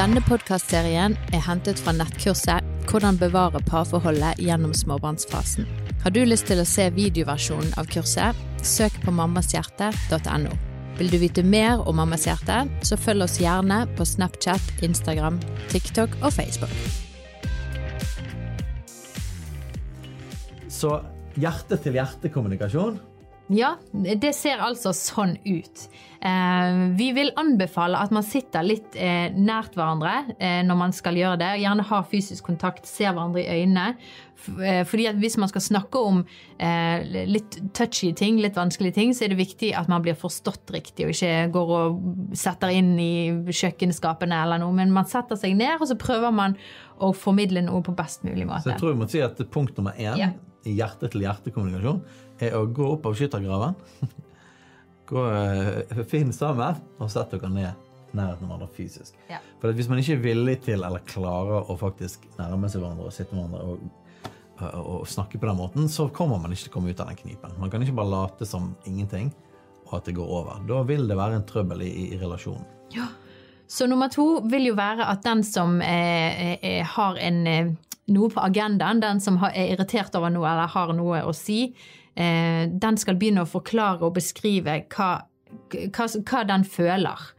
Denne podkastserien er hentet fra nettkurset 'Hvordan bevare parforholdet gjennom småbarnsfasen'. Har du lyst til å se videoversjonen av kurset, søk på mammashjerte.no. Vil du vite mer om Mammas hjerte, så følg oss gjerne på Snapchat, Instagram, TikTok og Facebook. Så hjerte-til-hjerte-kommunikasjon Ja, det ser altså sånn ut. Eh, vi vil anbefale at man sitter litt eh, nært hverandre eh, når man skal gjøre det. Gjerne ha fysisk kontakt, ser hverandre i øynene. Fordi at hvis man skal snakke om litt touchy ting, litt vanskelige ting, så er det viktig at man blir forstått riktig, og ikke går og setter inn i kjøkkenskapene eller noe. Men man setter seg ned, og så prøver man å formidle noe på best mulig måte. Så jeg tror vi må si at punkt nummer én Ja. hjerte-til-hjerte-kommunikasjon er å gå opp av skyttergraven. gå, eh, Finn sammen og sett dere ned nærheten av hverandre fysisk. Ja. For hvis man ikke er villig til eller klarer å faktisk nærme seg hverandre og sitte med hverandre og, og, og snakke på den måten, så kommer man ikke til å komme ut av den knipen. Man kan ikke bare late som ingenting og at det går over. Da vil det være en trøbbel i, i relasjonen. Så nummer to vil jo være at den som eh, eh, har en, eh, noe på agendaen, den som har, er irritert over noe eller har noe å si, eh, den skal begynne å forklare og beskrive hva, hva, hva den føler.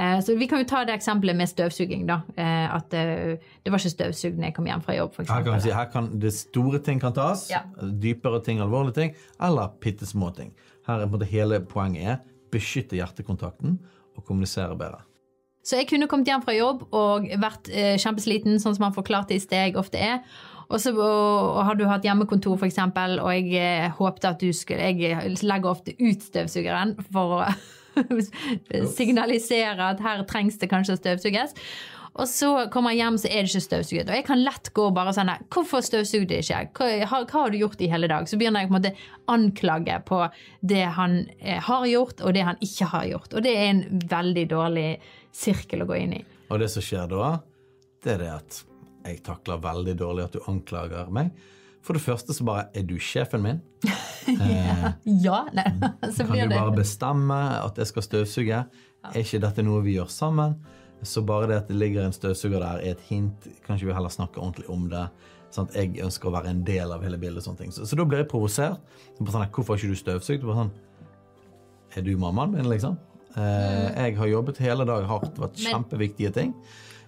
Eh, så Vi kan jo ta det eksempelet med støvsuging. da, eh, At eh, det var ikke støvsugd når jeg kom hjem fra jobb. For Her kan, si, her kan det store ting kan tas, Ja. dypere ting, alvorlige ting, eller bitte små ting. Her er hele poenget er beskytte hjertekontakten og kommunisere bedre. Så jeg kunne kommet hjem fra jobb og vært eh, kjempesliten, sånn som han forklarte i sted jeg ofte er. Og så og, og har du hatt hjemmekontor, f.eks., og jeg eh, håpte at du skulle Jeg legger ofte ut støvsugeren for å signalisere at her trengs det kanskje å støvsuges. Og så kommer jeg hjem, så er det ikke støvsuget. Og jeg kan lett gå og bare sånn Hvorfor støvsugde du ikke? Hva, hva har du gjort i hele dag? Så begynner jeg på en måte anklage på det han eh, har gjort, og det han ikke har gjort. Og det er en veldig dårlig sirkel å gå inn i. Og det som skjer da, det er det at jeg takler veldig dårlig at du anklager meg. For det første så bare Er du sjefen min? Ja, nei, så Kan du bare bestemme at jeg skal støvsuge? Er ikke dette noe vi gjør sammen? Så bare det at det ligger en støvsuger der, er et hint. Kanskje vi heller snakker ordentlig om det. Sånn at jeg ønsker å være en del av hele bildet. og sånne ting. Så, så da blir jeg provosert. Sånn, Hvorfor har ikke du støvsugd? Sånn, Er du mammaen min, liksom? Eh, jeg har jobbet hele dag hardt, vært Men- kjempeviktige ting.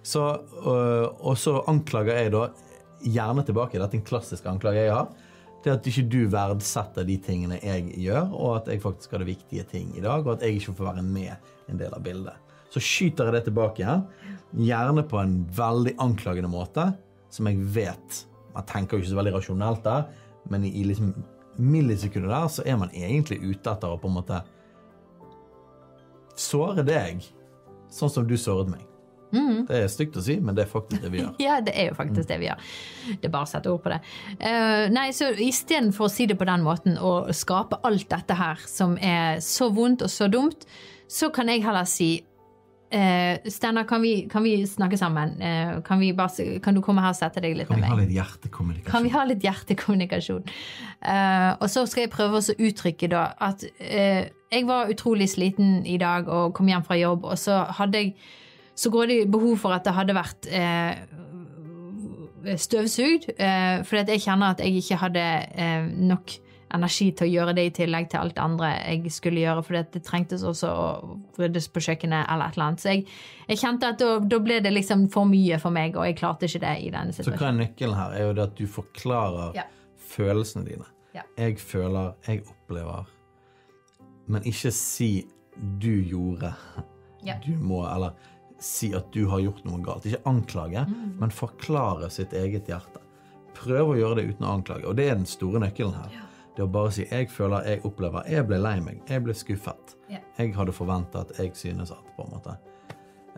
Så, og, og så anklager jeg da gjerne tilbake. Dette er en klassisk anklage jeg har. Det at ikke du verdsetter de tingene jeg gjør, og at jeg faktisk hadde viktige ting i dag, og at jeg ikke får være med en del av bildet. Så skyter jeg det tilbake igjen, gjerne på en veldig anklagende måte, som jeg vet Man tenker jo ikke så veldig rasjonelt der, men i liksom millisekundet der så er man egentlig ute etter å på en måte såre deg sånn som du såret meg. Det er stygt å si, men det er faktisk det vi gjør. Ja, det er jo faktisk det vi gjør. Det er bare å sette ord på det. Uh, nei, så Istedenfor å si det på den måten og skape alt dette her som er så vondt og så dumt, så kan jeg heller si uh, Steinar, kan, vi- kan vi snakke sammen? Uh, kan, vi bare, kan du komme her og sette deg litt Kan vi med ha meg? litt hjertekommunikasjon? Kan vi ha litt hjertekommunikasjon? Uh, og så skal jeg prøve å uttrykke da at uh, jeg var utrolig sliten i dag og kom hjem fra jobb, og så hadde jeg så går det behov for at det hadde vært eh, støvsugd, eh, fordi jeg kjenner at jeg ikke hadde eh, nok energi til å gjøre det i tillegg til alt det andre jeg skulle gjøre, at det trengtes også å ryddes på kjøkkenet eller et eller annet. Så jeg, jeg kjente at da, da ble det liksom for mye for meg, og jeg klarte ikke det i denne situasjonen. Så hva er nøkkelen her? Er jo det at du forklarer Ja. følelsene dine. Ja. Jeg føler, jeg opplever. Men ikke si 'du gjorde'. Ja. Du må, eller si at du har gjort noe galt. Ikke anklage, Mm. men forklare sitt eget hjerte. Prøv å gjøre det uten å anklage. Og det er den store nøkkelen her. Det å bare si 'jeg føler, jeg opplever', 'jeg ble lei meg', 'jeg ble skuffet'. Ja. Jeg hadde forventet, jeg synes at, på en måte.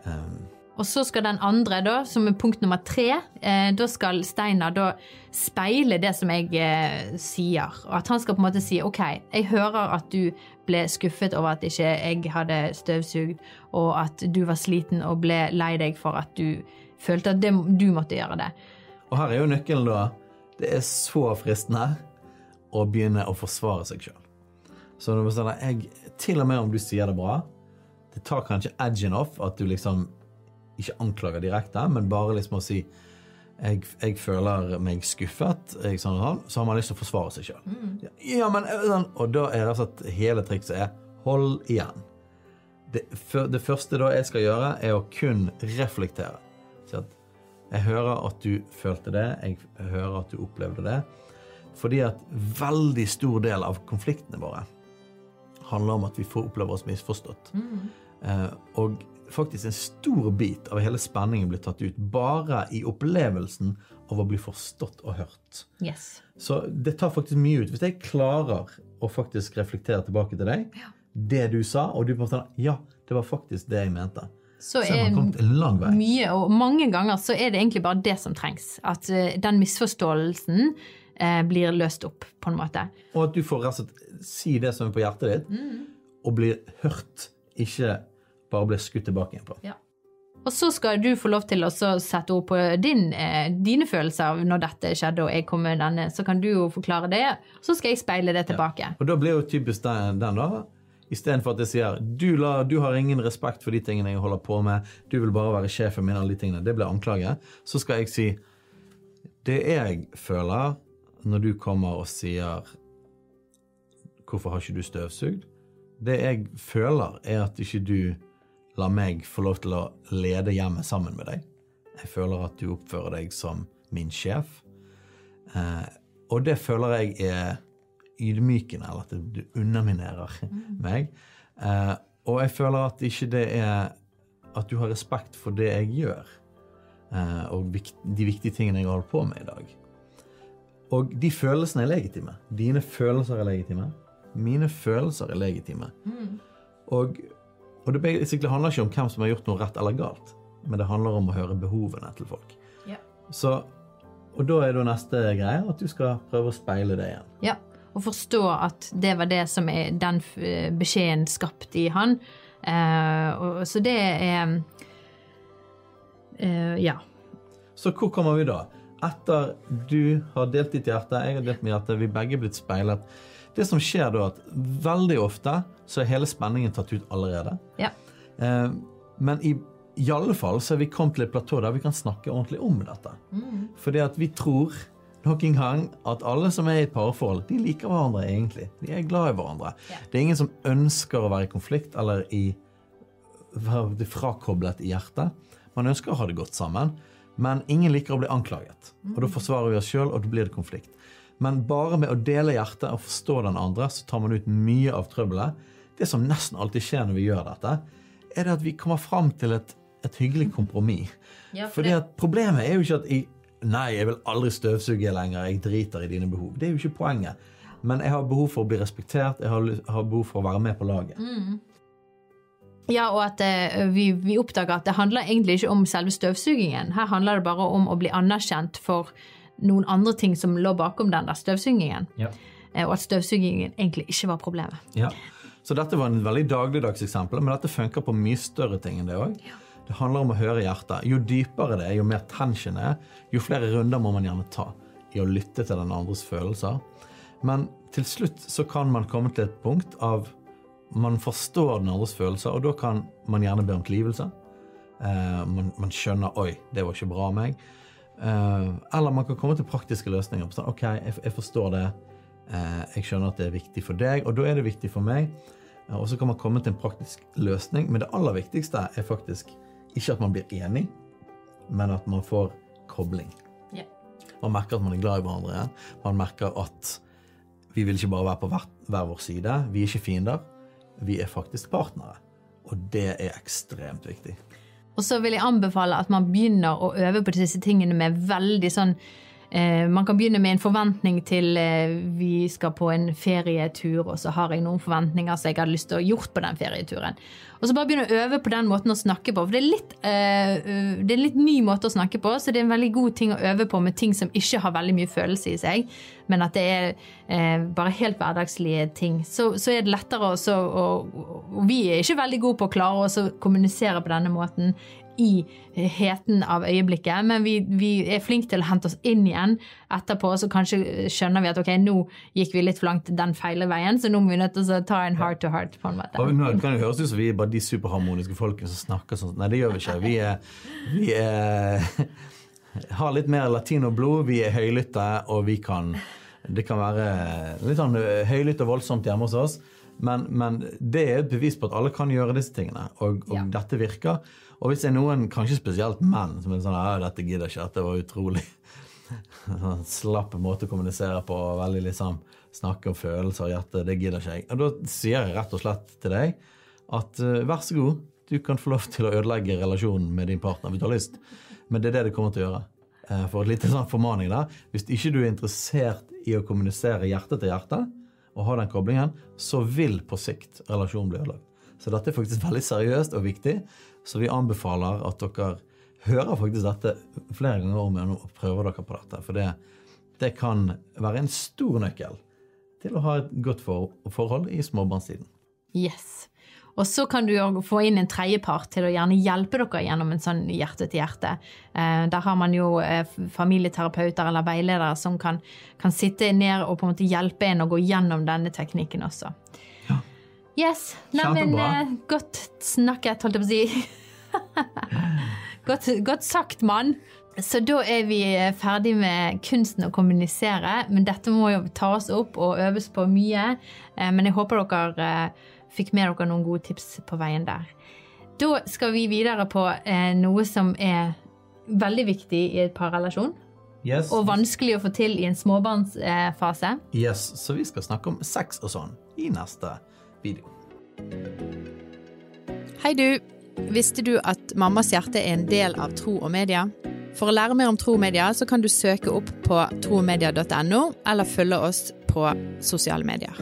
Um, Og så skal den andre, da, som er punkt nummer tre, eh, da skal Steinar da speile det som jeg eh, sier. Og at han skal på en måte si OK, jeg hører at du ble skuffet over at ikke jeg hadde støvsugd, og at du var sliten og ble lei deg for at du følte at det, du måtte gjøre det. Og her er jo nøkkelen, da. Det er så fristende å begynne å forsvare seg sjøl. Så når må si jeg, til og med om du sier det bra, det tar kanskje edgen off at du liksom ikke anklager direkte, men bare liksom å si jeg, jeg føler meg skuffet, jeg, sånn, sånn, så har man lyst til å forsvare seg sjøl. Ja, men øh, sånn, Og da er det altså at hele trikset er hold igjen. Det, for, det første da jeg skal gjøre, er å kun reflektere. Så at jeg hører at du følte det, jeg hører at du opplevde det. Fordi at veldig stor del av konfliktene våre handler om at vi får oppleve oss misforstått. Eh, og faktisk en stor bit av hele spenningen blir tatt ut bare i opplevelsen av å bli forstått og hørt. Yes. Så det tar faktisk mye ut. Hvis jeg klarer å faktisk reflektere tilbake til deg, det du sa, og du på en måte Ja, det var faktisk det jeg mente. Så Så er mye, og mange ganger så er det egentlig bare det som trengs. At eh, den misforståelsen eh, blir løst opp, på en måte. Og at du får rett og slett si det som er på hjertet ditt, og blir hørt, ikke bare ble skutt tilbake igjen på. Og så skal du få lov til å sette ord på din, eh, dine følelser når dette skjedde og jeg kom med denne. Så kan du jo forklare det, så skal jeg speile det tilbake. Og da blir jo typisk den, den da, istedenfor at jeg sier du, la, du har ingen respekt for de tingene jeg holder på med, du vil bare være sjefen min, alle de tingene, det blir anklage, så skal jeg si det jeg føler når du kommer og sier hvorfor har ikke du støvsugd? Det jeg føler, er at ikke du lar meg få lov til å lede hjemmet sammen med deg. Jeg føler at du oppfører deg som min sjef. Eh, og det føler jeg er ydmykende, eller at du underminerer meg. Eh, og jeg føler at ikke det er At du har respekt for det jeg gjør, eh, og de viktige tingene jeg holder på med i dag. Og de følelsene er legitime. Dine følelser er legitime. Mine følelser er legitime. Og, og det basically handler ikke om hvem som har gjort noe rett eller galt, men det handler om å høre behovene til folk. Ja. Så, og da er da neste greie at du skal prøve å speile det igjen. Ja, og forstå at det var det som er den eh, beskjeden skapt i han. Eh, og, så det er eh, Ja. Så hvor kommer vi da? Etter du har delt ditt hjerte, jeg har delt mitt hjerte, vi begge er blitt speilet. Det som skjer da, at veldig ofte så er hele spenningen tatt ut allerede. ja. Eh, men i, i alle fall så er vi kommet til et platå der vi kan snakke ordentlig om dette. Fordi at vi tror nok en gang at alle som er i et parforhold, de liker hverandre egentlig. De er glad i hverandre. Ja. Det er ingen som ønsker å være i konflikt eller i være frakoblet i hjertet. Man ønsker å ha det godt sammen, men ingen liker å bli anklaget. Og da forsvarer vi oss sjøl, og da blir det konflikt. Men bare med å dele hjertet og forstå den andre, så tar man ut mye av trøbbelet. Det som nesten alltid skjer når vi gjør dette, er det at vi kommer fram til et, et hyggelig kompromiss. Ja, for Fordi at problemet er jo ikke at jeg Nei, jeg vil aldri støvsuge lenger, jeg driter i dine behov. Det er jo ikke poenget. Men jeg har behov for å bli respektert, jeg har, har behov for å være med på laget. Ja, og at eh, vi, vi oppdager at det handler egentlig ikke om selve støvsugingen. Her handler det bare om å bli anerkjent for noen andre ting som lå bakom den der støvsugingen. Ja. Eh, og at støvsugingen egentlig ikke var problemet. Ja. Så dette var en veldig dagligdags eksempel, men dette funker på mye større ting enn det òg. Det handler om å høre hjertet. Jo dypere det er, jo mer tension er, jo flere runder må man gjerne ta i å lytte til den andres følelser. Men til slutt så kan man komme til et punkt av man forstår den andres følelser, og da kan man gjerne be om tilgivelse. Eh, man, man skjønner 'oi, det var ikke bra av meg'. Eh, eller man kan komme til praktiske løsninger. Sånn, 'OK, jeg, jeg forstår det. Eh, jeg skjønner at det er viktig for deg, og da er det viktig for meg'. Eh, og så kan man komme til en praktisk løsning. Men det aller viktigste er faktisk ikke at man blir enig, men at man får kobling. Ja. Man merker at man er glad i hverandre igjen. Man merker at vi vil ikke bare være på hver, hver vår side. Vi er ikke fiender. Vi er faktisk partnere. Og det er ekstremt viktig. Og så vil jeg anbefale at man begynner å øve på disse tingene med veldig sånn Man kan begynne med en forventning til eh, vi skal på en ferietur, og så har jeg noen forventninger som jeg hadde lyst til å gjort på den ferieturen. Og så bare begynne å øve på den måten å snakke på. For det er, litt, eh, eh, det er en litt ny måte å snakke på, så det er en veldig god ting å øve på med ting som ikke har veldig mye følelse i seg, men at det er eh, bare helt hverdagslige ting. Så, så er det lettere også å, og vi er ikke veldig gode på å klare å kommunisere på denne måten i heten av øyeblikket, men vi, vi, er flinke til å hente oss inn igjen etterpå, så kanskje skjønner vi at ok, nå gikk vi litt for langt den feile veien, så nå må vi nødt til å ta en heart to heart. på en måte. Og nå kan det høres ut som vi er bare de superharmoniske folkene som snakker sånn. Nei, det gjør vi ikke. Vi er, vi er har litt mer latinoblod, vi er høylytte, og vi kan Det kan være litt sånn høylytt og voldsomt hjemme hos oss. Men, men, det er et bevis på at alle kan gjøre disse tingene, og, og ja. dette virker. Og hvis det er noen, kanskje spesielt menn, som er sånn 'Dette gidder ikke. Dette var utrolig sånn slapp måte å kommunisere på. veldig liksom Snakke om følelser og hjerte. Det gidder ikke jeg. Og da sier jeg rett og slett til deg at uh, vær så god, du kan få lov til å ødelegge relasjonen med din partner hvis du har lyst. Men det er det det kommer til å gjøre. Uh, for et lite sånn formaning der. Hvis ikke du er interessert i å kommunisere hjerte til hjerte, og ha den koblingen, så vil på sikt relasjonen bli ødelagt. Så dette er faktisk veldig seriøst og viktig. Så vi anbefaler at dere hører faktisk dette flere ganger om igjen og prøver dere på dette. For det, det kan være en stor nøkkel til å ha et godt for, forhold i småbarnstiden. Yes. Og så kan du få inn en tredjepart til å gjerne hjelpe dere gjennom en sånn hjerte til hjerte. Eh, der har man jo eh, familieterapeuter eller veiledere som kan, kan, sitte ned og på en måte hjelpe en å gå gjennom denne teknikken også. Ja. Yes. Neimen, eh, godt snakket, holdt jeg på å si. godt, godt, sagt, mann. Så da er vi ferdig med kunsten å kommunisere. Men dette må jo tas opp og øves på mye. Men jeg håper dere fikk med dere noen gode tips på veien der. Da skal vi videre på noe som er veldig viktig i et parrelasjon. Yes. Og vanskelig å få til i en småbarnsfase. Yes, Så vi skal snakke om sex og sånn i neste video. Hei du! Visste du at Mammas hjerte er en del av Tro og Media? For å lære mer om tro og media, så kan du søke opp på tromedia.no, eller følge oss på sosiale medier.